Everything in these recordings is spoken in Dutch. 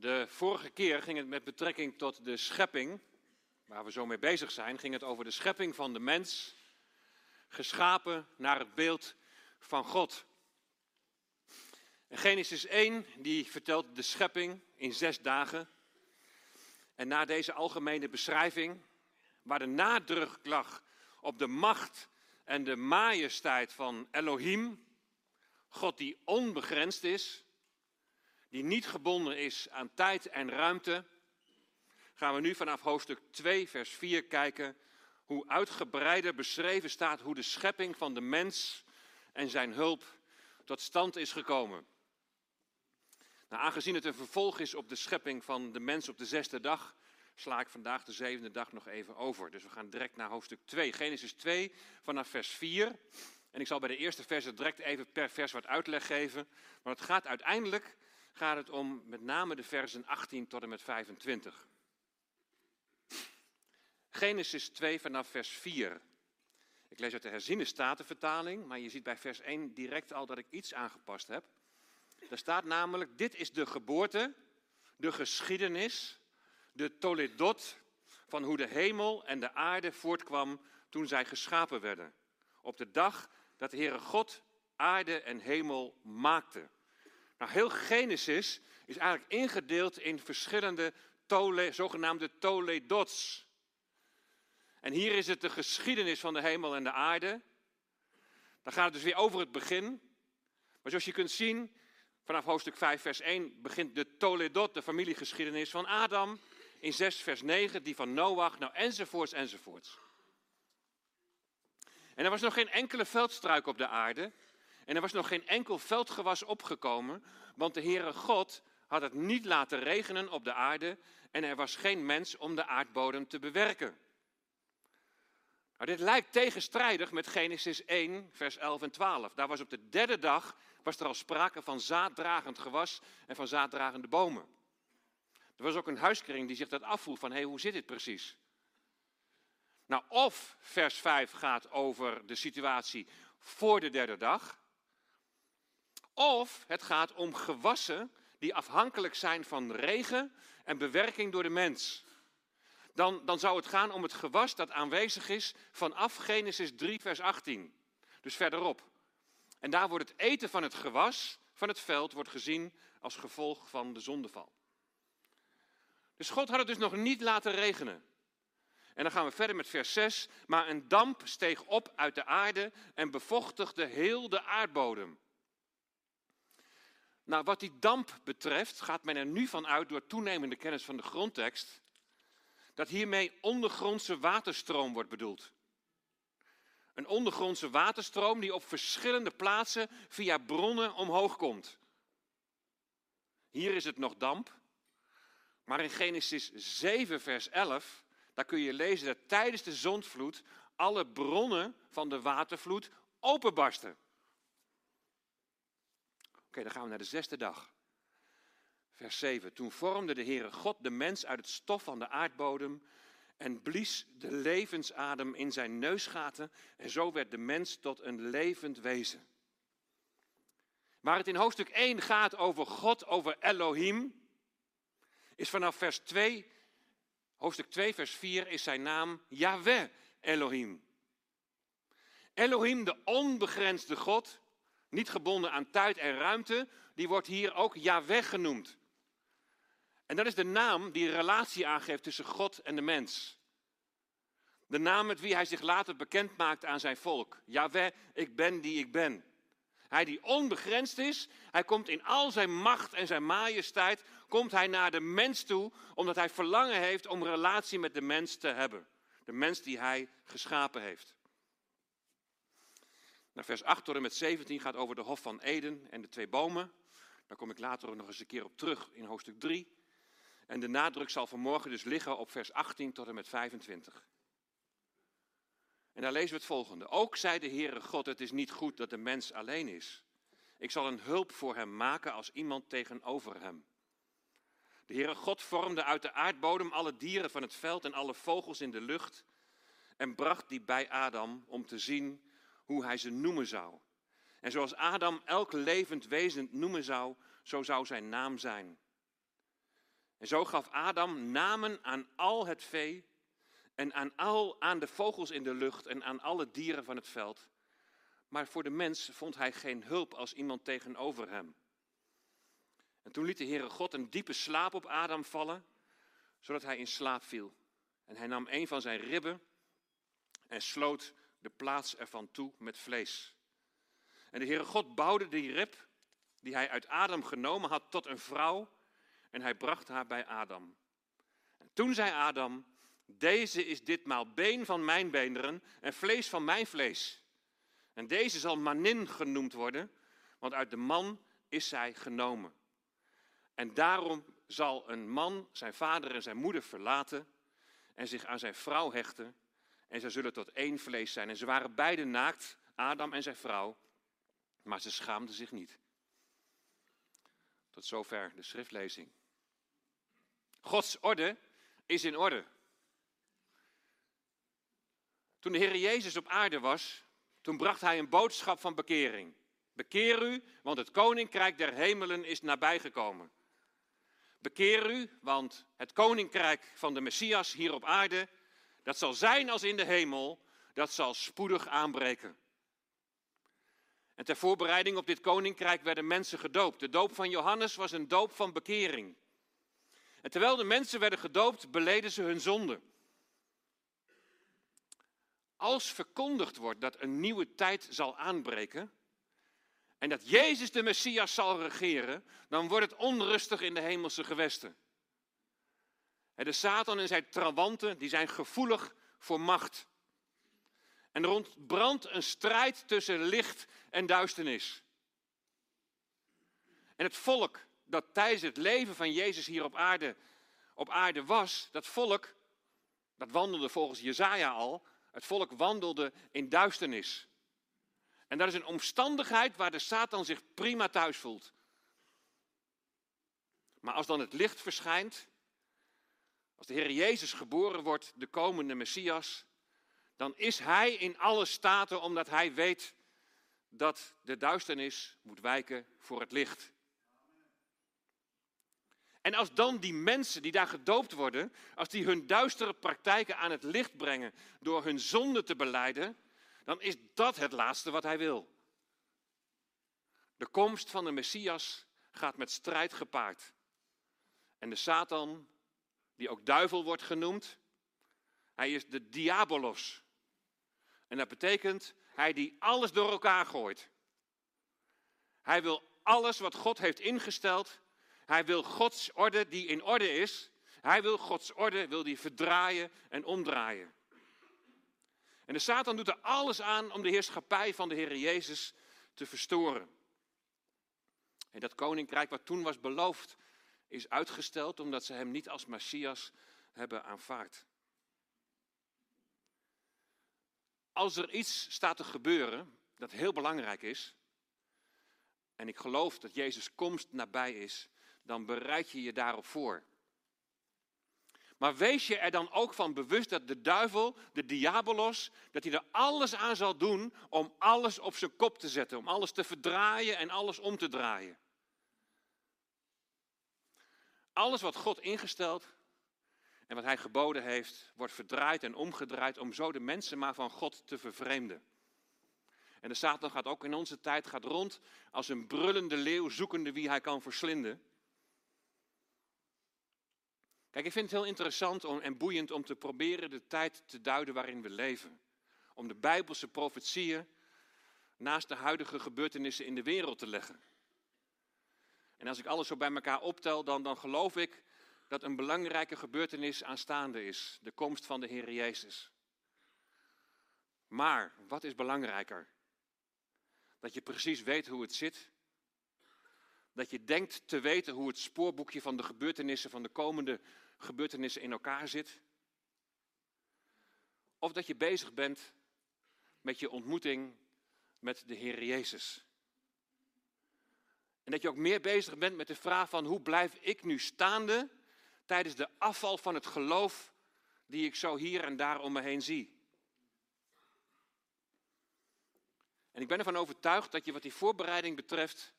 De vorige keer ging het met betrekking tot de schepping, waar we zo mee bezig zijn, ging het over de schepping van de mens, geschapen naar het beeld van God. En Genesis 1 die vertelt de schepping in zes dagen. En na deze algemene beschrijving, waar de nadruk lag op de macht en de majesteit van Elohim, God die onbegrensd is, die niet gebonden is aan tijd en ruimte, gaan we nu vanaf hoofdstuk 2, vers 4 kijken hoe uitgebreider beschreven staat hoe de schepping van de mens en zijn hulp tot stand is gekomen. Nou, aangezien het een vervolg is op de schepping van de mens op de zesde dag, sla ik vandaag de zevende dag nog even over. Dus we gaan direct naar hoofdstuk 2, Genesis 2, vanaf vers 4. En ik zal bij de eerste versen direct even per vers wat uitleg geven. Maar het gaat uiteindelijk gaat het om met name de versen 18 tot en met 25. Genesis 2 vanaf vers 4. Ik lees uit de herziene statenvertaling, maar je ziet bij vers 1 direct al dat ik iets aangepast heb. Daar staat namelijk, dit is de geboorte, de geschiedenis, de toledot van hoe de hemel en de aarde voortkwam toen zij geschapen werden. Op de dag dat de Heere God aarde en hemel maakte. Nou, heel Genesis is eigenlijk ingedeeld in verschillende tole, zogenaamde toledots. En hier is het de geschiedenis van de hemel en de aarde. Dan gaat het dus weer over het begin. Maar zoals je kunt zien, vanaf hoofdstuk 5, vers 1 begint de Toledot, de familiegeschiedenis van Adam. In 6, vers 9, die van Noach, nou enzovoorts, enzovoorts. En er was nog geen enkele veldstruik op de aarde. En er was nog geen enkel veldgewas opgekomen, want de Heere God had het niet laten regenen op de aarde en er was geen mens om de aardbodem te bewerken. Nou, dit lijkt tegenstrijdig met Genesis 1, vers 11 en 12. Daar was op de derde dag was er al sprake van zaaddragend gewas en van zaaddragende bomen. Er was ook een huiskring die zich dat afvroeg van, hé, hey, hoe zit dit precies? Nou, of vers 5 gaat over de situatie voor de derde dag, of het gaat om gewassen die afhankelijk zijn van regen en bewerking door de mens. Dan, dan zou het gaan om het gewas dat aanwezig is vanaf Genesis 3, vers 18. Dus verderop. En daar wordt het eten van het gewas van het veld wordt gezien als gevolg van de zondeval. Dus God had het dus nog niet laten regenen. En dan gaan we verder met vers 6. Maar een damp steeg op uit de aarde en bevochtigde heel de aardbodem. Nou, wat die damp betreft, gaat men er nu van uit door toenemende kennis van de grondtekst, dat hiermee ondergrondse waterstroom wordt bedoeld. Een ondergrondse waterstroom die op verschillende plaatsen via bronnen omhoog komt. Hier is het nog damp, maar in Genesis 7, vers 11, daar kun je lezen dat tijdens de zondvloed alle bronnen van de watervloed openbarsten. Oké, dan gaan we naar de zesde dag. Vers 7. Toen vormde de Heere God de mens uit het stof van de aardbodem en blies de levensadem in zijn neusgaten en zo werd de mens tot een levend wezen. Waar het in hoofdstuk 1 gaat over God, over Elohim, is vanaf vers 2, hoofdstuk 2, vers 4, is zijn naam Yahweh Elohim. Elohim, de onbegrensde God, niet gebonden aan tijd en ruimte, die wordt hier ook Yahweh genoemd. En dat is de naam die relatie aangeeft tussen God en de mens. De naam met wie hij zich later bekend maakt aan zijn volk. Yahweh, ik ben die ik ben. Hij die onbegrensd is, hij komt in al zijn macht en zijn majesteit, komt hij naar de mens toe, omdat hij verlangen heeft om relatie met de mens te hebben. De mens die hij geschapen heeft. Vers 8 tot en met 17 gaat over de Hof van Eden en de twee bomen. Daar kom ik later nog eens een keer op terug in hoofdstuk 3. En de nadruk zal vanmorgen dus liggen op vers 18 tot en met 25. En daar lezen we het volgende. Ook zei de Heere God, het is niet goed dat de mens alleen is. Ik zal een hulp voor hem maken als iemand tegenover hem. De Heere God vormde uit de aardbodem alle dieren van het veld en alle vogels in de lucht en bracht die bij Adam om te zien hoe hij ze noemen zou. En zoals Adam elk levend wezen noemen zou, zo zou zijn naam zijn. En zo gaf Adam namen aan al het vee en aan, al, aan de vogels in de lucht en aan alle dieren van het veld. Maar voor de mens vond hij geen hulp als iemand tegenover hem. En toen liet de Heere God een diepe slaap op Adam vallen, zodat hij in slaap viel. En hij nam een van zijn ribben en sloot de plaats ervan toe met vlees. En de Heere God bouwde die rib die hij uit Adam genomen had tot een vrouw en hij bracht haar bij Adam. En toen zei Adam, deze is ditmaal been van mijn beenderen en vlees van mijn vlees. En deze zal manin genoemd worden, want uit de man is zij genomen. En daarom zal een man zijn vader en zijn moeder verlaten en zich aan zijn vrouw hechten. En zij zullen tot één vlees zijn. En ze waren beide naakt, Adam en zijn vrouw, maar ze schaamden zich niet. Tot zover de schriftlezing. Gods orde is in orde. Toen de Heer Jezus op aarde was, toen bracht hij een boodschap van bekering. Bekeer u, want het koninkrijk der hemelen is nabijgekomen. Bekeer u, want het koninkrijk van de Messias hier op aarde, dat zal zijn als in de hemel, dat zal spoedig aanbreken. En ter voorbereiding op dit koninkrijk werden mensen gedoopt. De doop van Johannes was een doop van bekering. En terwijl de mensen werden gedoopt, beleden ze hun zonde. Als verkondigd wordt dat een nieuwe tijd zal aanbreken en dat Jezus de Messias zal regeren, dan wordt het onrustig in de hemelse gewesten. De Satan en zijn trawanten die zijn gevoelig voor macht. En er ontbrandt een strijd tussen licht en duisternis. En het volk dat tijdens het leven van Jezus hier op aarde, op aarde was, dat volk, dat wandelde volgens Jezaja al, het volk wandelde in duisternis. En dat is een omstandigheid waar de Satan zich prima thuis voelt. Maar als dan het licht verschijnt, als de Heer Jezus geboren wordt, de komende Messias, dan is hij in alle staten omdat hij weet dat de duisternis moet wijken voor het licht. En als dan die mensen die daar gedoopt worden, als die hun duistere praktijken aan het licht brengen door hun zonde te beleiden, dan is dat het laatste wat hij wil. De komst van de Messias gaat met strijd gepaard. En de Satan, die ook duivel wordt genoemd, hij is de diabolos. En dat betekent hij die alles door elkaar gooit. Hij wil alles wat God heeft ingesteld. Hij wil Gods orde die in orde is. Hij wil Gods orde, wil die verdraaien en omdraaien. En de Satan doet er alles aan om de heerschappij van de Heer Jezus te verstoren. En dat koninkrijk wat toen was beloofd, is uitgesteld omdat ze hem niet als Messias hebben aanvaard. Als er iets staat te gebeuren dat heel belangrijk is, en ik geloof dat Jezus' komst nabij is, dan bereid je je daarop voor. Maar wees je er dan ook van bewust dat de duivel, de diabolos, dat hij er alles aan zal doen om alles op zijn kop te zetten, om alles te verdraaien en alles om te draaien. Alles wat God ingesteld en wat hij geboden heeft, wordt verdraaid en omgedraaid om zo de mensen maar van God te vervreemden. En de Satan gaat ook in onze tijd gaat rond als een brullende leeuw zoekende wie hij kan verslinden. Kijk, ik vind het heel interessant en boeiend om te proberen de tijd te duiden waarin we leven. Om de Bijbelse profetieën naast de huidige gebeurtenissen in de wereld te leggen. En als ik alles zo bij elkaar optel, dan, dan geloof ik dat een belangrijke gebeurtenis aanstaande is. De komst van de Heer Jezus. Maar wat is belangrijker? Dat je precies weet hoe het zit. Dat je denkt te weten hoe het spoorboekje van de gebeurtenissen van de komende gebeurtenissen in elkaar zit. Of dat je bezig bent met je ontmoeting met de Heer Jezus. En dat je ook meer bezig bent met de vraag van hoe blijf ik nu staande tijdens de afval van het geloof die ik zo hier en daar om me heen zie. En ik ben ervan overtuigd dat je wat die voorbereiding betreft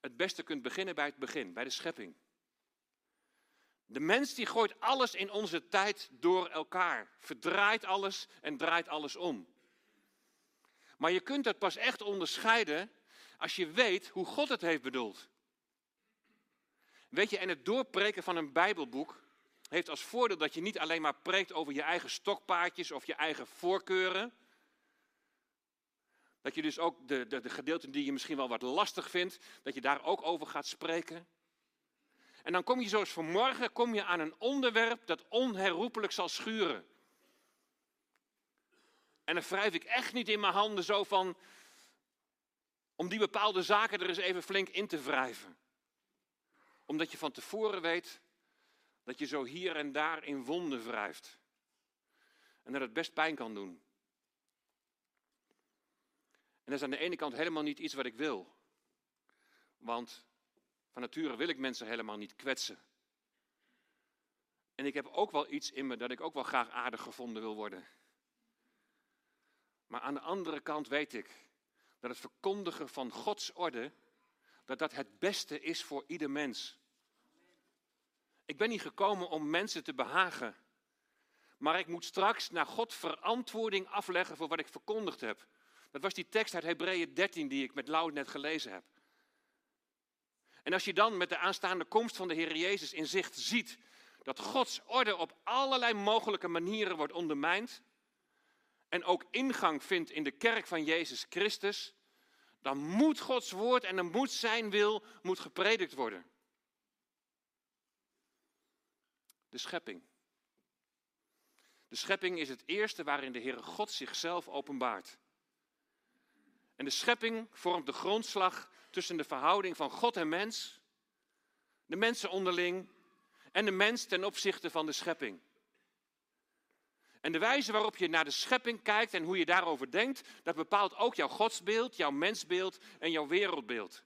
het beste kunt beginnen bij het begin, bij de schepping. De mens die gooit alles in onze tijd door elkaar, verdraait alles en draait alles om. Maar je kunt dat pas echt onderscheiden als je weet hoe God het heeft bedoeld. Weet je, en het doorpreken van een Bijbelboek heeft als voordeel dat je niet alleen maar preekt over je eigen stokpaardjes of je eigen voorkeuren. Dat je dus ook de, de, de gedeelten die je misschien wel wat lastig vindt, dat je daar ook over gaat spreken. En dan kom je zoals vanmorgen kom je aan een onderwerp dat onherroepelijk zal schuren. En dan wrijf ik echt niet in mijn handen zo van, om die bepaalde zaken er eens even flink in te wrijven. Omdat je van tevoren weet dat je zo hier en daar in wonden wrijft. En dat het best pijn kan doen. En dat is aan de ene kant helemaal niet iets wat ik wil. Want van nature wil ik mensen helemaal niet kwetsen. En ik heb ook wel iets in me dat ik ook wel graag aardig gevonden wil worden. Maar aan de andere kant weet ik dat het verkondigen van Gods orde, dat dat het beste is voor ieder mens. Ik ben niet gekomen om mensen te behagen. Maar ik moet straks naar God verantwoording afleggen voor wat ik verkondigd heb. Dat was die tekst uit Hebreeën 13 die ik met Lau net gelezen heb. En als je dan met de aanstaande komst van de Heer Jezus in zicht ziet dat Gods orde op allerlei mogelijke manieren wordt ondermijnd en ook ingang vindt in de kerk van Jezus Christus, dan moet Gods woord en dan moet zijn wil moet gepredikt worden. De schepping. De schepping is het eerste waarin de Heere God zichzelf openbaart. En de schepping vormt de grondslag tussen de verhouding van God en mens, de mensen onderling en de mens ten opzichte van de schepping. En de wijze waarop je naar de schepping kijkt en hoe je daarover denkt, dat bepaalt ook jouw godsbeeld, jouw mensbeeld en jouw wereldbeeld.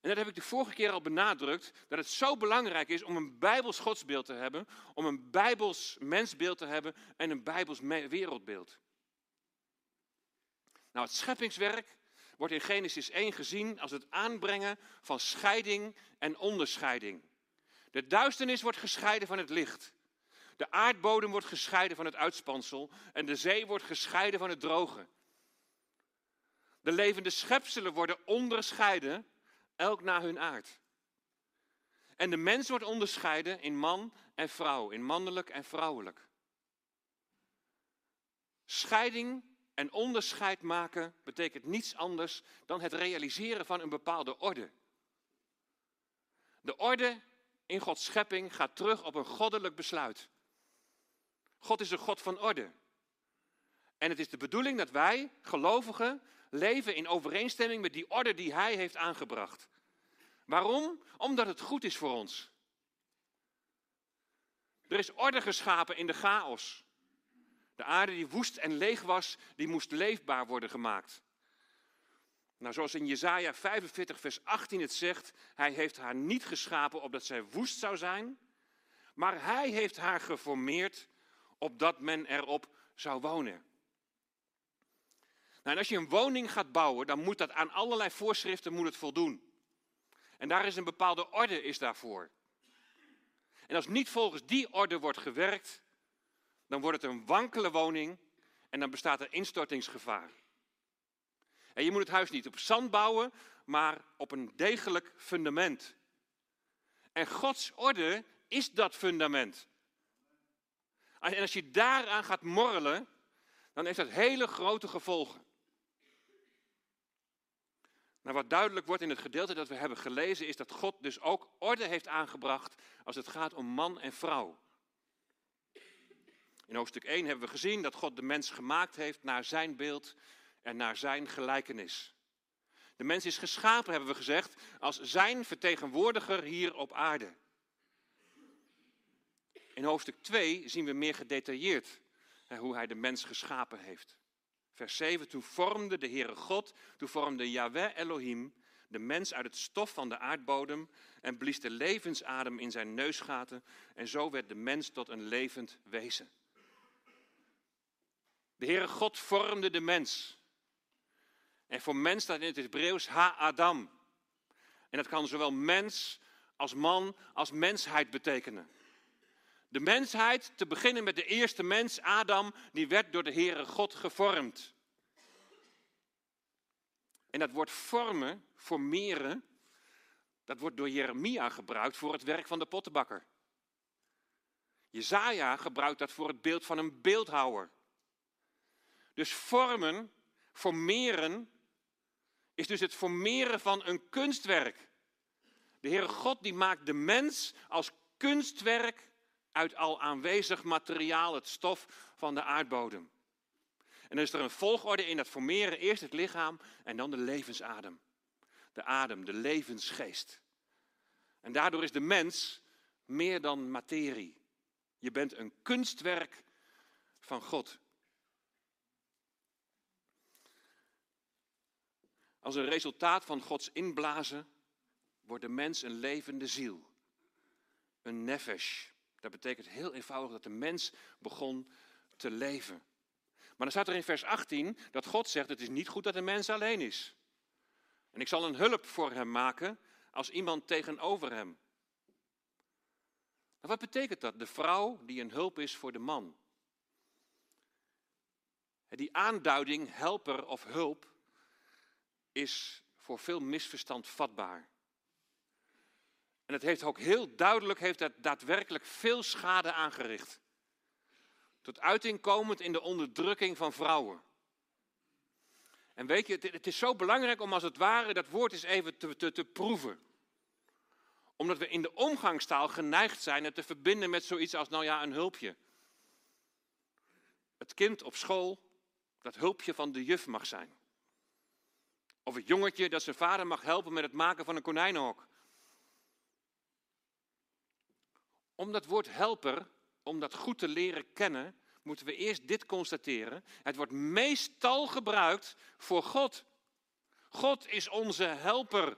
En dat heb ik de vorige keer al benadrukt, dat het zo belangrijk is om een bijbels godsbeeld te hebben, om een bijbels mensbeeld te hebben en een bijbels wereldbeeld. Nou, het scheppingswerk wordt in Genesis 1 gezien als het aanbrengen van scheiding en onderscheiding. De duisternis wordt gescheiden van het licht. De aardbodem wordt gescheiden van het uitspansel en de zee wordt gescheiden van het droge. De levende schepselen worden onderscheiden elk naar hun aard. En de mens wordt onderscheiden in man en vrouw, in mannelijk en vrouwelijk. Scheiding en onderscheid maken betekent niets anders dan het realiseren van een bepaalde orde. De orde in Gods schepping gaat terug op een goddelijk besluit. God is een God van orde. En het is de bedoeling dat wij, gelovigen, leven in overeenstemming met die orde die Hij heeft aangebracht. Waarom? Omdat het goed is voor ons. Er is orde geschapen in de chaos. De aarde die woest en leeg was, die moest leefbaar worden gemaakt. Nou, zoals in Jesaja 45, vers 18 het zegt, hij heeft haar niet geschapen opdat zij woest zou zijn, maar hij heeft haar geformeerd opdat men erop zou wonen. Nou, en als je een woning gaat bouwen, dan moet dat aan allerlei voorschriften moet het voldoen. En daar is een bepaalde orde is daarvoor. En als niet volgens die orde wordt gewerkt, dan wordt het een wankele woning en dan bestaat er instortingsgevaar. En je moet het huis niet op zand bouwen, maar op een degelijk fundament. En Gods orde is dat fundament. En als je daaraan gaat morrelen, dan heeft dat hele grote gevolgen. Nou, wat duidelijk wordt in het gedeelte dat we hebben gelezen, is dat God dus ook orde heeft aangebracht als het gaat om man en vrouw. In hoofdstuk 1 hebben we gezien dat God de mens gemaakt heeft naar zijn beeld en naar zijn gelijkenis. De mens is geschapen, hebben we gezegd, als zijn vertegenwoordiger hier op aarde. In hoofdstuk 2 zien we meer gedetailleerd hoe hij de mens geschapen heeft. Vers 7, toen vormde de Heere God, toen vormde Yahweh Elohim de mens uit het stof van de aardbodem en blies de levensadem in zijn neusgaten en zo werd de mens tot een levend wezen. De Heere God vormde de mens. En voor mens staat in het Hebreeuws Ha-Adam. En dat kan zowel mens als man, als mensheid betekenen. De mensheid, te beginnen met de eerste mens, Adam, die werd door de Heere God gevormd. En dat woord vormen, formeren, dat wordt door Jeremia gebruikt voor het werk van de pottenbakker. Jezaja gebruikt dat voor het beeld van een beeldhouwer. Dus vormen, formeren, is dus het formeren van een kunstwerk. De Heere God die maakt de mens als kunstwerk uit al aanwezig materiaal, het stof van de aardbodem. En dan is er een volgorde in dat formeren. Eerst het lichaam en dan de levensadem. De adem, de levensgeest. En daardoor is de mens meer dan materie. Je bent een kunstwerk van God. Als een resultaat van Gods inblazen wordt de mens een levende ziel. Een nefesh. Dat betekent heel eenvoudig dat de mens begon te leven. Maar dan staat er in vers 18 dat God zegt: Het is niet goed dat de mens alleen is. En ik zal een hulp voor hem maken als iemand tegenover hem. Maar wat betekent dat? De vrouw die een hulp is voor de man. Die aanduiding, helper of hulp, is voor veel misverstand vatbaar. En het heeft ook heel duidelijk, heeft het daadwerkelijk veel schade aangericht. Tot uiting komend in de onderdrukking van vrouwen. En weet je, het, is zo belangrijk om als het ware dat woord eens even te, te, te proeven. Omdat we in de omgangstaal geneigd zijn het te verbinden met zoiets als, nou ja, een hulpje. Het kind op school dat hulpje van de juf mag zijn. Of het jongetje dat zijn vader mag helpen met het maken van een konijnenhok. Om dat woord helper, om dat goed te leren kennen, moeten we eerst dit constateren. Het wordt meestal gebruikt voor God. God is onze helper.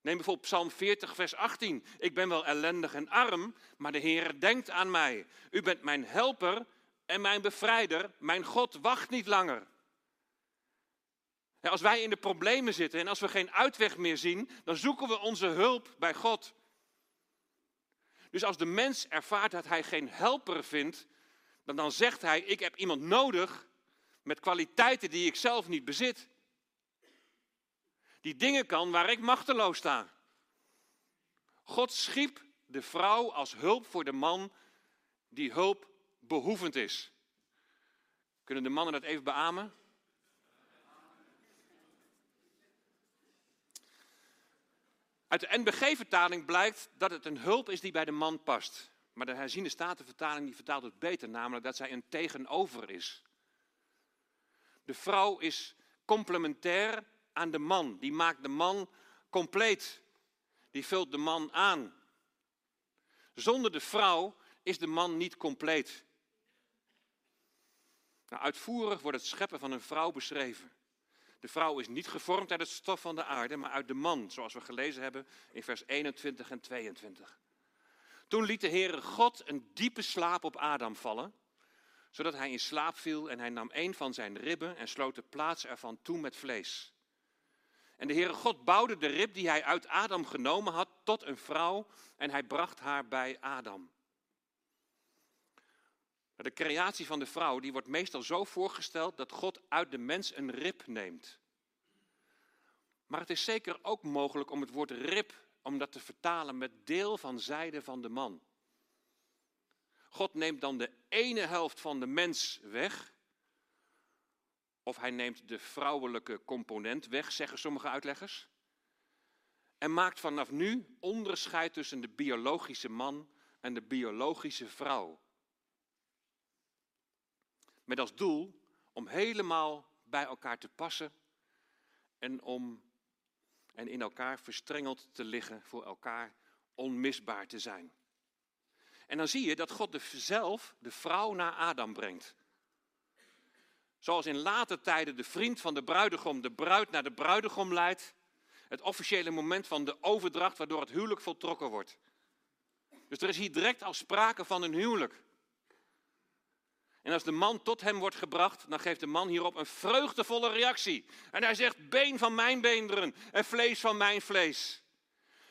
Neem bijvoorbeeld Psalm 40, vers 18. Ik ben wel ellendig en arm, maar de Heer denkt aan mij. U bent mijn helper en mijn bevrijder. Mijn God wacht niet langer. Als wij in de problemen zitten en als we geen uitweg meer zien, dan zoeken we onze hulp bij God. Dus als de mens ervaart dat hij geen helper vindt, dan, dan zegt hij: Ik heb iemand nodig met kwaliteiten die ik zelf niet bezit. Die dingen kan waar ik machteloos sta. God schiep de vrouw als hulp voor de man die hulp behoevend is. Kunnen de mannen dat even beamen? Uit de NBG-vertaling blijkt dat het een hulp is die bij de man past. Maar de herziende statenvertaling die vertaalt het beter, namelijk dat zij een tegenover is. De vrouw is complementair aan de man. Die maakt de man compleet. Die vult de man aan. Zonder de vrouw is de man niet compleet. Nou, uitvoerig wordt het scheppen van een vrouw beschreven. De vrouw is niet gevormd uit het stof van de aarde, maar uit de man, zoals we gelezen hebben in vers 21 en 22. Toen liet de Heere God een diepe slaap op Adam vallen, zodat hij in slaap viel en hij nam een van zijn ribben en sloot de plaats ervan toe met vlees. En de Heere God bouwde de rib die hij uit Adam genomen had tot een vrouw en hij bracht haar bij Adam. De creatie van de vrouw die wordt meestal zo voorgesteld dat God uit de mens een rib neemt. Maar het is zeker ook mogelijk om het woord rib om dat te vertalen met deel van zijde van de man. God neemt dan de ene helft van de mens weg. Of hij neemt de vrouwelijke component weg, zeggen sommige uitleggers. En maakt vanaf nu onderscheid tussen de biologische man en de biologische vrouw. Met als doel om helemaal bij elkaar te passen en om en in elkaar verstrengeld te liggen, voor elkaar onmisbaar te zijn. En dan zie je dat God de, zelf de vrouw naar Adam brengt. Zoals in later tijden de vriend van de bruidegom de bruid naar de bruidegom leidt. Het officiële moment van de overdracht waardoor het huwelijk voltrokken wordt. Dus er is hier direct al sprake van een huwelijk. En als de man tot hem wordt gebracht, dan geeft de man hierop een vreugdevolle reactie. En hij zegt, been van mijn beenderen en vlees van mijn vlees.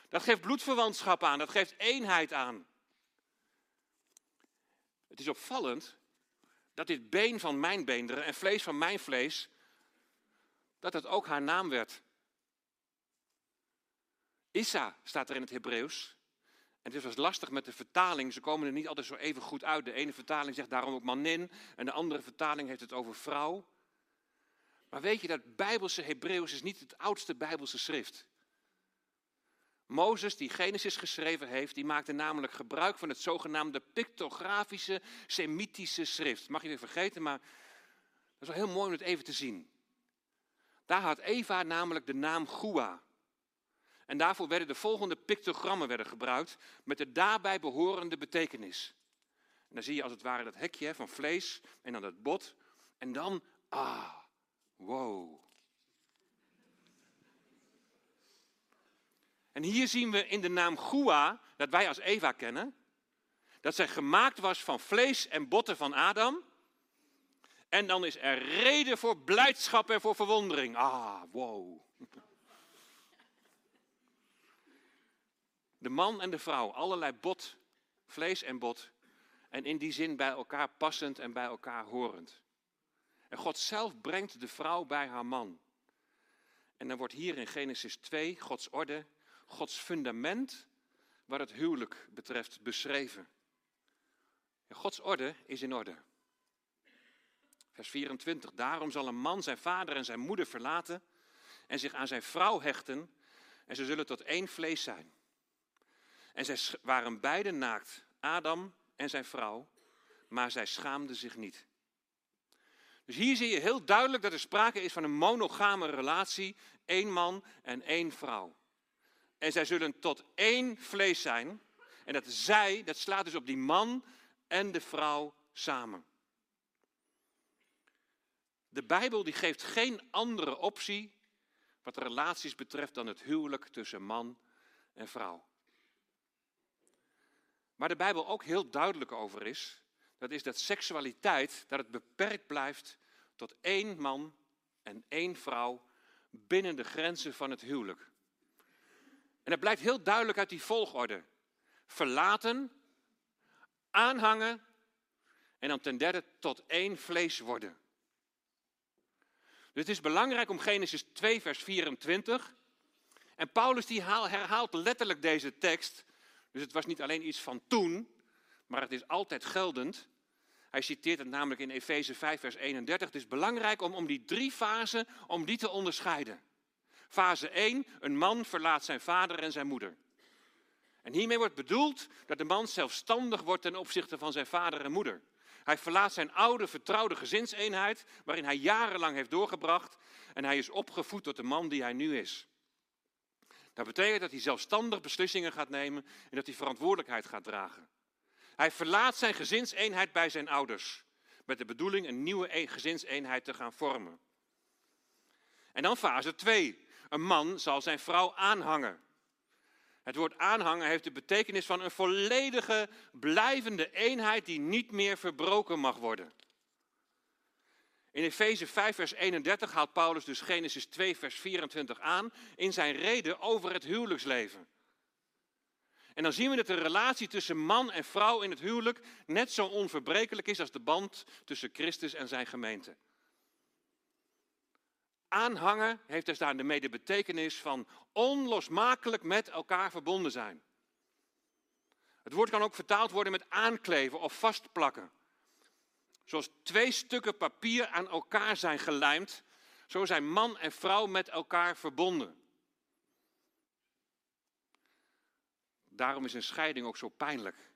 Dat geeft bloedverwantschap aan, dat geeft eenheid aan. Het is opvallend dat dit been van mijn beenderen en vlees van mijn vlees, dat het ook haar naam werd. Issa staat er in het Hebreeuws. En het was lastig met de vertaling. Ze komen er niet altijd zo even goed uit. De ene vertaling zegt daarom ook manin. En de andere vertaling heeft het over vrouw. Maar weet je dat Bijbelse Hebreeuws is niet het oudste Bijbelse schrift. Mozes, die Genesis geschreven heeft, die maakte namelijk gebruik van het zogenaamde pictografische Semitische schrift. Mag je weer vergeten, maar dat is wel heel mooi om het even te zien. Daar had Eva namelijk de naam Gua. En daarvoor werden de volgende pictogrammen werden gebruikt met de daarbij behorende betekenis. En dan zie je als het ware dat hekje van vlees en dan dat bot. En dan, ah, wow. En hier zien we in de naam Gua, dat wij als Eva kennen, dat zij gemaakt was van vlees en botten van Adam. En dan is er reden voor blijdschap en voor verwondering. Ah, wow. De man en de vrouw, allerlei bot, vlees en bot. En in die zin bij elkaar passend en bij elkaar horend. En God zelf brengt de vrouw bij haar man. En dan wordt hier in Genesis 2 Gods orde, Gods fundament, wat het huwelijk betreft, beschreven. En Gods orde is in orde. Vers 24. Daarom zal een man zijn vader en zijn moeder verlaten en zich aan zijn vrouw hechten en ze zullen tot één vlees zijn. En zij waren beiden naakt, Adam en zijn vrouw, maar zij schaamden zich niet. Dus hier zie je heel duidelijk dat er sprake is van een monogame relatie, één man en één vrouw. En zij zullen tot één vlees zijn. En dat zij, dat slaat dus op die man en de vrouw samen. De Bijbel die geeft geen andere optie wat relaties betreft dan het huwelijk tussen man en vrouw. Waar de Bijbel ook heel duidelijk over is, dat is dat seksualiteit, dat het beperkt blijft tot één man en één vrouw binnen de grenzen van het huwelijk. En dat blijkt heel duidelijk uit die volgorde. Verlaten, aanhangen en dan ten derde tot één vlees worden. Dus het is belangrijk om Genesis 2, vers 24. En Paulus die herhaalt letterlijk deze tekst dus het was niet alleen iets van toen, maar het is altijd geldend. Hij citeert het namelijk in Efeze 5, vers 31. Het is belangrijk om, om die drie fasen, om die te onderscheiden. Fase 1, een man verlaat zijn vader en zijn moeder. En hiermee wordt bedoeld dat de man zelfstandig wordt ten opzichte van zijn vader en moeder. Hij verlaat zijn oude, vertrouwde gezinseenheid, waarin hij jarenlang heeft doorgebracht, en hij is opgevoed tot de man die hij nu is. Dat betekent dat hij zelfstandig beslissingen gaat nemen en dat hij verantwoordelijkheid gaat dragen. Hij verlaat zijn gezinseenheid bij zijn ouders, met de bedoeling een nieuwe e- gezinseenheid te gaan vormen. En dan fase 2. Een man zal zijn vrouw aanhangen. Het woord aanhangen heeft de betekenis van een volledige, blijvende eenheid die niet meer verbroken mag worden. In Efeze 5, vers 31 haalt Paulus dus Genesis 2, vers 24 aan in zijn reden over het huwelijksleven. En dan zien we dat de relatie tussen man en vrouw in het huwelijk net zo onverbrekelijk is als de band tussen Christus en zijn gemeente. Aanhangen heeft dus daar de betekenis van onlosmakelijk met elkaar verbonden zijn. Het woord kan ook vertaald worden met aankleven of vastplakken. Zoals twee stukken papier aan elkaar zijn gelijmd, zo zijn man en vrouw met elkaar verbonden. Daarom is een scheiding ook zo pijnlijk.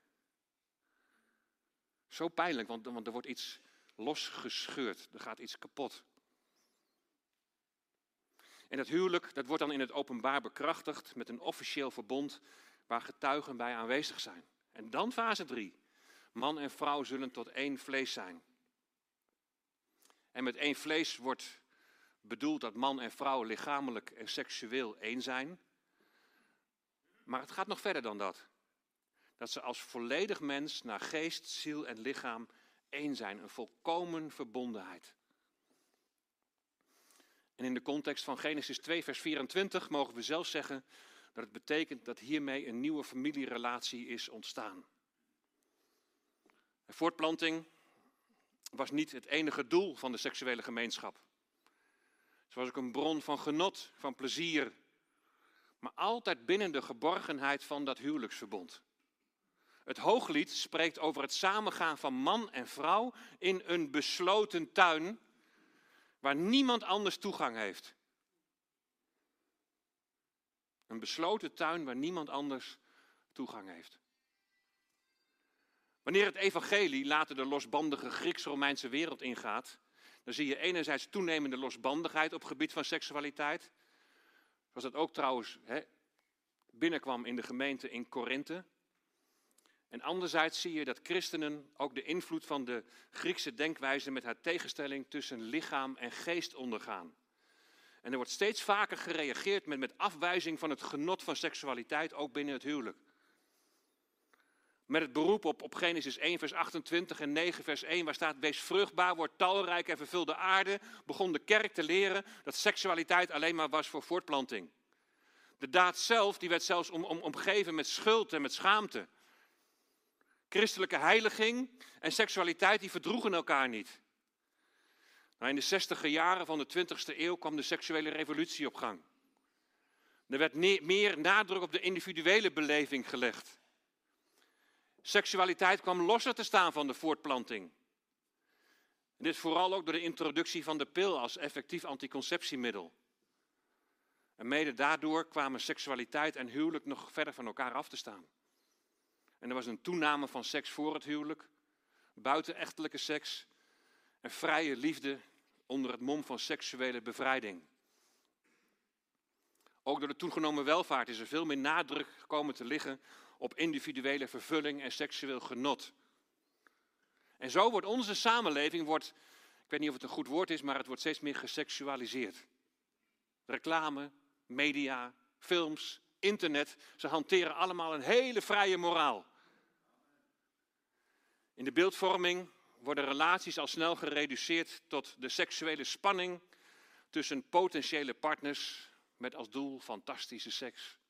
Zo pijnlijk, want, want er wordt iets losgescheurd, er gaat iets kapot. En dat huwelijk, dat wordt dan in het openbaar bekrachtigd met een officieel verbond waar getuigen bij aanwezig zijn. En dan fase 3. Man en vrouw zullen tot één vlees zijn. En met één vlees wordt bedoeld dat man en vrouw lichamelijk en seksueel één zijn. Maar het gaat nog verder dan dat. Dat ze als volledig mens naar geest, ziel en lichaam één zijn. Een volkomen verbondenheid. En in de context van Genesis 2, vers 24 mogen we zelfs zeggen Dat het betekent dat hiermee een nieuwe familierelatie is ontstaan. Voortplanting was niet het enige doel van de seksuele gemeenschap. Het was ook een bron van genot, van plezier, maar altijd binnen de geborgenheid van dat huwelijksverbond. Het hooglied spreekt over het samengaan van man en vrouw in een besloten tuin waar niemand anders toegang heeft. Een besloten tuin waar niemand anders toegang heeft. Wanneer het evangelie later de losbandige Grieks-Romeinse wereld ingaat, dan zie je enerzijds toenemende losbandigheid op het gebied van seksualiteit. Zoals dat ook trouwens hè, binnenkwam in de gemeente in Korinthe. En anderzijds zie je dat christenen ook de invloed van de Griekse denkwijze met haar tegenstelling tussen lichaam en geest ondergaan. En er wordt steeds vaker gereageerd met, met afwijzing van het genot van seksualiteit, ook binnen het huwelijk. Met het beroep op, op Genesis 1, vers 28 en 9, vers 1, waar staat: Wees vruchtbaar, word talrijk en vervul de aarde, begon de kerk te leren dat seksualiteit alleen maar was voor voortplanting. De daad zelf die werd zelfs om, om, omgeven met schuld en met schaamte. Christelijke heiliging en seksualiteit die verdroegen elkaar niet. Nou, in de zestiger jaren van de 20e eeuw kwam de seksuele revolutie op gang. Er werd meer nadruk op de individuele beleving gelegd. Seksualiteit kwam losser te staan van de voortplanting. En dit vooral ook door de introductie van de pil als effectief anticonceptiemiddel. En mede daardoor kwamen seksualiteit en huwelijk nog verder van elkaar af te staan. En er was een toename van seks voor het huwelijk, buitenechtelijke seks en vrije liefde onder het mom van seksuele bevrijding. Ook door de toegenomen welvaart is er veel meer nadruk gekomen te liggen op individuele vervulling en seksueel genot. En zo wordt onze samenleving, wordt, ik weet niet of het een goed woord is, maar het wordt steeds meer geseksualiseerd. Reclame, media, films, internet, ze hanteren allemaal een hele vrije moraal. In de beeldvorming worden relaties al snel gereduceerd tot de seksuele spanning tussen potentiële partners met als doel fantastische seks.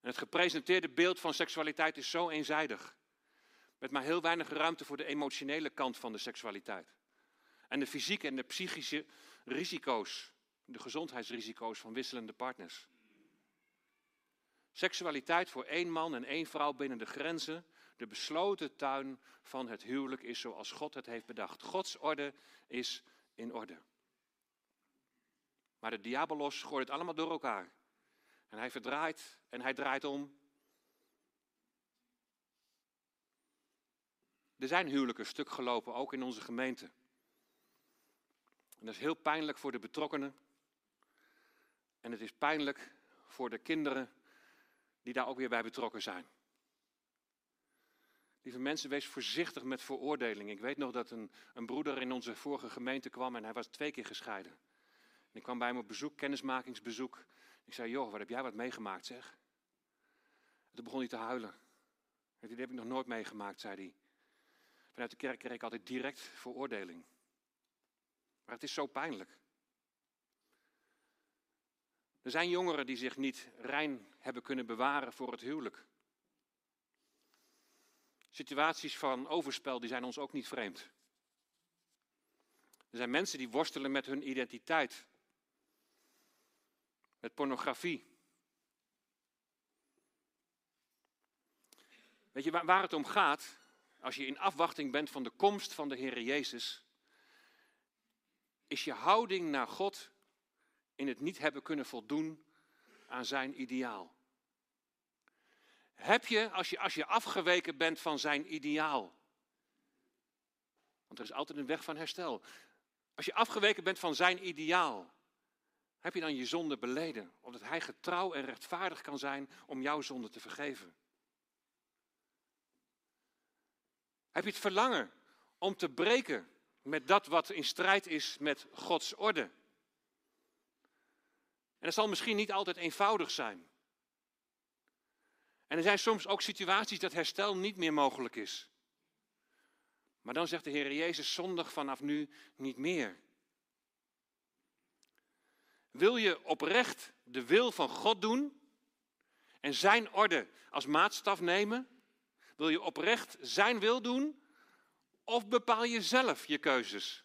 Het gepresenteerde beeld van seksualiteit is zo eenzijdig. Met maar heel weinig ruimte voor de emotionele kant van de seksualiteit. En de fysieke en de psychische risico's, de gezondheidsrisico's van wisselende partners. Seksualiteit voor één man en één vrouw binnen de grenzen, de besloten tuin van het huwelijk is zoals God het heeft bedacht. Gods orde is in orde. Maar de diabolos gooit het allemaal door elkaar. En hij verdraait en hij draait om. Er zijn huwelijken stuk gelopen, ook in onze gemeente. En dat is heel pijnlijk voor de betrokkenen. En het is pijnlijk voor de kinderen die daar ook weer bij betrokken zijn. Lieve mensen, wees voorzichtig met veroordeling. Ik weet nog dat een, een broeder in onze vorige gemeente kwam en hij was twee keer gescheiden. En ik kwam bij hem op bezoek, kennismakingsbezoek. Ik zei, joh, wat heb jij wat meegemaakt zeg? En toen begon hij te huilen. Dat heb ik nog nooit meegemaakt, zei hij. Vanuit de kerk kreeg ik altijd direct veroordeling. Maar het is zo pijnlijk. Er zijn jongeren die zich niet rein hebben kunnen bewaren voor het huwelijk. Situaties van overspel die zijn ons ook niet vreemd. Er zijn mensen die worstelen met hun identiteit. Met pornografie. Weet je waar het om gaat? Als je in afwachting bent van de komst van de Heer Jezus, is je houding naar God in het niet hebben kunnen voldoen aan zijn ideaal. Heb je als, je, als je afgeweken bent van zijn ideaal, want er is altijd een weg van herstel. Als je afgeweken bent van zijn ideaal, heb je dan je zonde beleden, omdat hij getrouw en rechtvaardig kan zijn om jouw zonde te vergeven? Heb je het verlangen om te breken met dat wat in strijd is met Gods orde? En dat zal misschien niet altijd eenvoudig zijn. En er zijn soms ook situaties dat herstel niet meer mogelijk is. Maar dan zegt de Heer Jezus zondag vanaf nu niet meer. Wil je oprecht de wil van God doen en zijn orde als maatstaf nemen? Wil je oprecht zijn wil doen of bepaal je zelf je keuzes?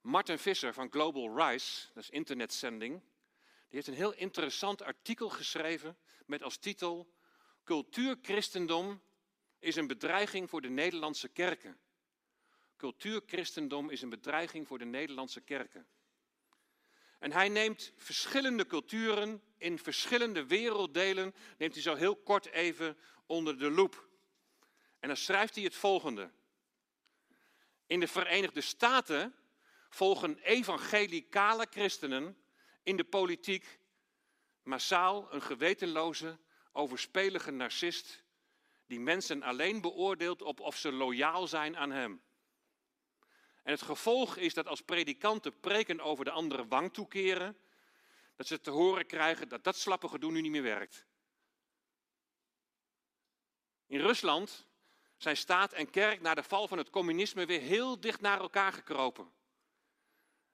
Martin Visser van Global Rise, dat is internetzending, die heeft een heel interessant artikel geschreven met als titel Cultuurchristendom is een bedreiging voor de Nederlandse kerken. Cultuurchristendom is een bedreiging voor de Nederlandse kerken. En hij neemt verschillende culturen in verschillende werelddelen, neemt hij zo heel kort even onder de loep. En dan schrijft hij het volgende. In de Verenigde Staten volgen evangelicale christenen in de politiek massaal een gewetenloze, overspelige narcist die mensen alleen beoordeelt op of ze loyaal zijn aan hem. En het gevolg is dat als predikanten preken over de andere wang toekeren, dat ze te horen krijgen dat dat slappe gedoe nu niet meer werkt. In Rusland zijn staat en kerk na de val van het communisme weer heel dicht naar elkaar gekropen.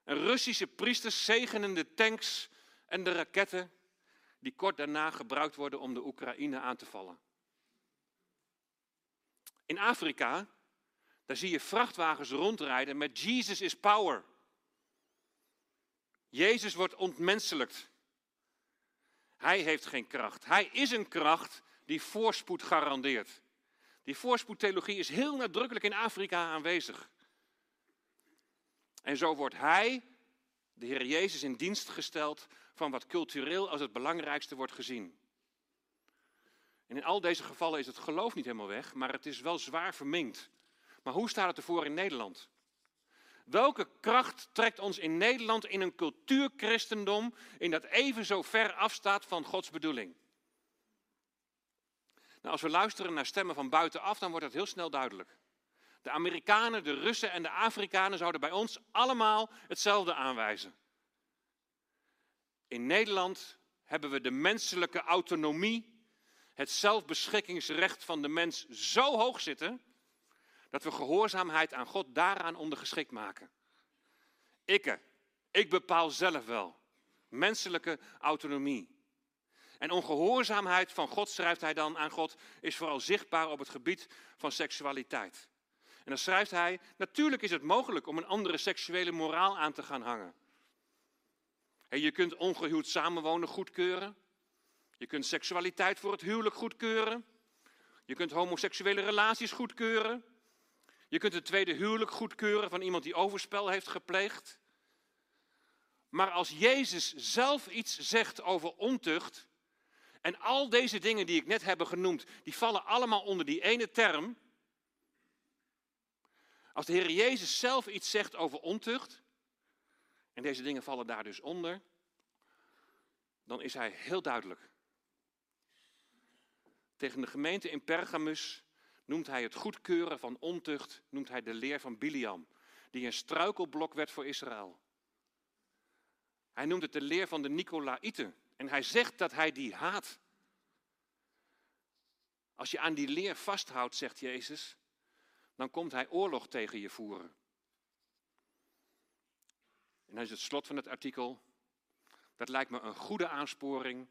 En Russische priesters zegenen de tanks en de raketten die kort daarna gebruikt worden om de Oekraïne aan te vallen. In Afrika, daar zie je vrachtwagens rondrijden met Jesus is power. Jezus wordt ontmenselijkt. Hij heeft geen kracht. Hij is een kracht die voorspoed garandeert. Die voorspoedtheologie is heel nadrukkelijk in Afrika aanwezig. En zo wordt hij, de Heer Jezus, in dienst gesteld van wat cultureel als het belangrijkste wordt gezien. En in al deze gevallen is het geloof niet helemaal weg, maar het is wel zwaar verminkt. Maar hoe staat het ervoor in Nederland? Welke kracht trekt ons in Nederland in een cultuurchristendom in dat even zo ver afstaat van Gods bedoeling? Nou, als we luisteren naar stemmen van buitenaf, dan wordt dat heel snel duidelijk. De Amerikanen, de Russen en de Afrikanen zouden bij ons allemaal hetzelfde aanwijzen. In Nederland hebben we de menselijke autonomie, het zelfbeschikkingsrecht van de mens zo hoog zitten, dat we gehoorzaamheid aan God daaraan ondergeschikt maken. Ikke, ik bepaal zelf wel. Menselijke autonomie. En ongehoorzaamheid van God, schrijft hij dan aan God, is vooral zichtbaar op het gebied van seksualiteit. En dan schrijft hij, natuurlijk is het mogelijk om een andere seksuele moraal aan te gaan hangen. je kunt ongehuwd samenwonen goedkeuren. Je kunt seksualiteit voor het huwelijk goedkeuren. Je kunt homoseksuele relaties goedkeuren. Je kunt het tweede huwelijk goedkeuren van iemand die overspel heeft gepleegd. Maar als Jezus zelf iets zegt over ontucht, en al deze dingen die ik net heb genoemd, die vallen allemaal onder die ene term. Als de Heer Jezus zelf iets zegt over ontucht, en deze dingen vallen daar dus onder, dan is hij heel duidelijk. Tegen de gemeente in Pergamus noemt hij het goedkeuren van ontucht, noemt hij de leer van Biliam, die een struikelblok werd voor Israël. Hij noemt het de leer van de Nicolaïten en hij zegt dat hij die haat. Als je aan die leer vasthoudt, zegt Jezus, dan komt hij oorlog tegen je voeren. En dan is het slot van het artikel. Dat lijkt me een goede aansporing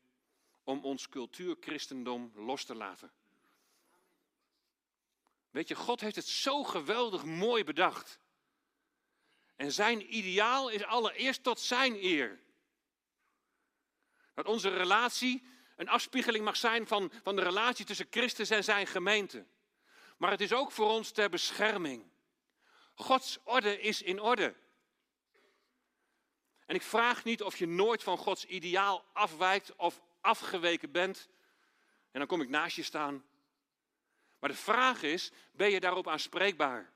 om ons cultuurchristendom los te laten. Weet je, God heeft het zo geweldig mooi bedacht. En zijn ideaal is allereerst tot zijn eer. Dat onze relatie een afspiegeling mag zijn van, van de relatie tussen Christus en zijn gemeente. Maar het is ook voor ons ter bescherming. Gods orde is in orde. En ik vraag niet of je nooit van Gods ideaal afwijkt of afgeweken bent. En dan kom ik naast je staan. Maar de vraag is, ben je daarop aanspreekbaar?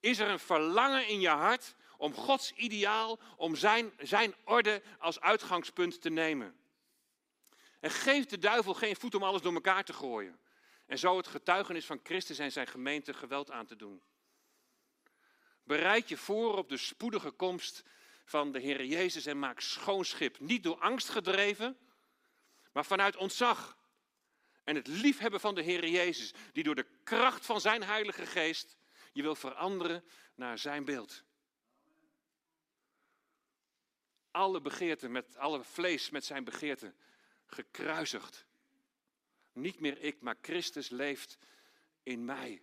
Is er een verlangen in je hart om Gods ideaal, om zijn, zijn orde als uitgangspunt te nemen? En geef de duivel geen voet om alles door elkaar te gooien. En zo het getuigenis van Christus en zijn gemeente geweld aan te doen. Bereid je voor op de spoedige komst van de Heer Jezus en maak schoonschip. Niet door angst gedreven, maar vanuit ontzag. En het liefhebben van de Heer Jezus, die door de kracht van zijn Heilige Geest je wil veranderen naar zijn beeld. alle begeerten, met alle vlees met zijn begeerten, gekruisigd. Niet meer ik, maar Christus leeft in mij.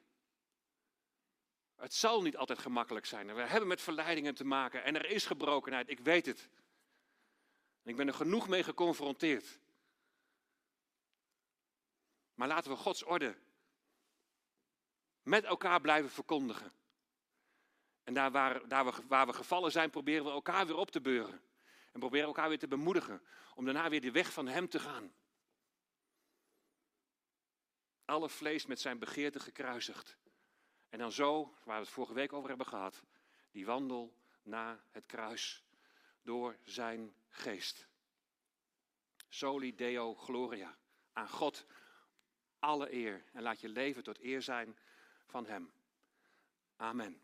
Het zal niet altijd gemakkelijk zijn. We hebben met verleidingen te maken en er is gebrokenheid, ik weet het. ik ben er genoeg mee geconfronteerd. Maar laten we Gods orde met elkaar blijven verkondigen. En daar waar, daar waar we gevallen zijn, proberen we elkaar weer op te beuren. En proberen elkaar weer te bemoedigen om daarna weer de weg van Hem te gaan. Alle vlees met zijn begeerte gekruisigd. En dan zo, waar we het vorige week over hebben gehad, die wandel naar het kruis door zijn geest. Soli Deo Gloria. Aan God alle eer en laat je leven tot eer zijn van Hem. Amen.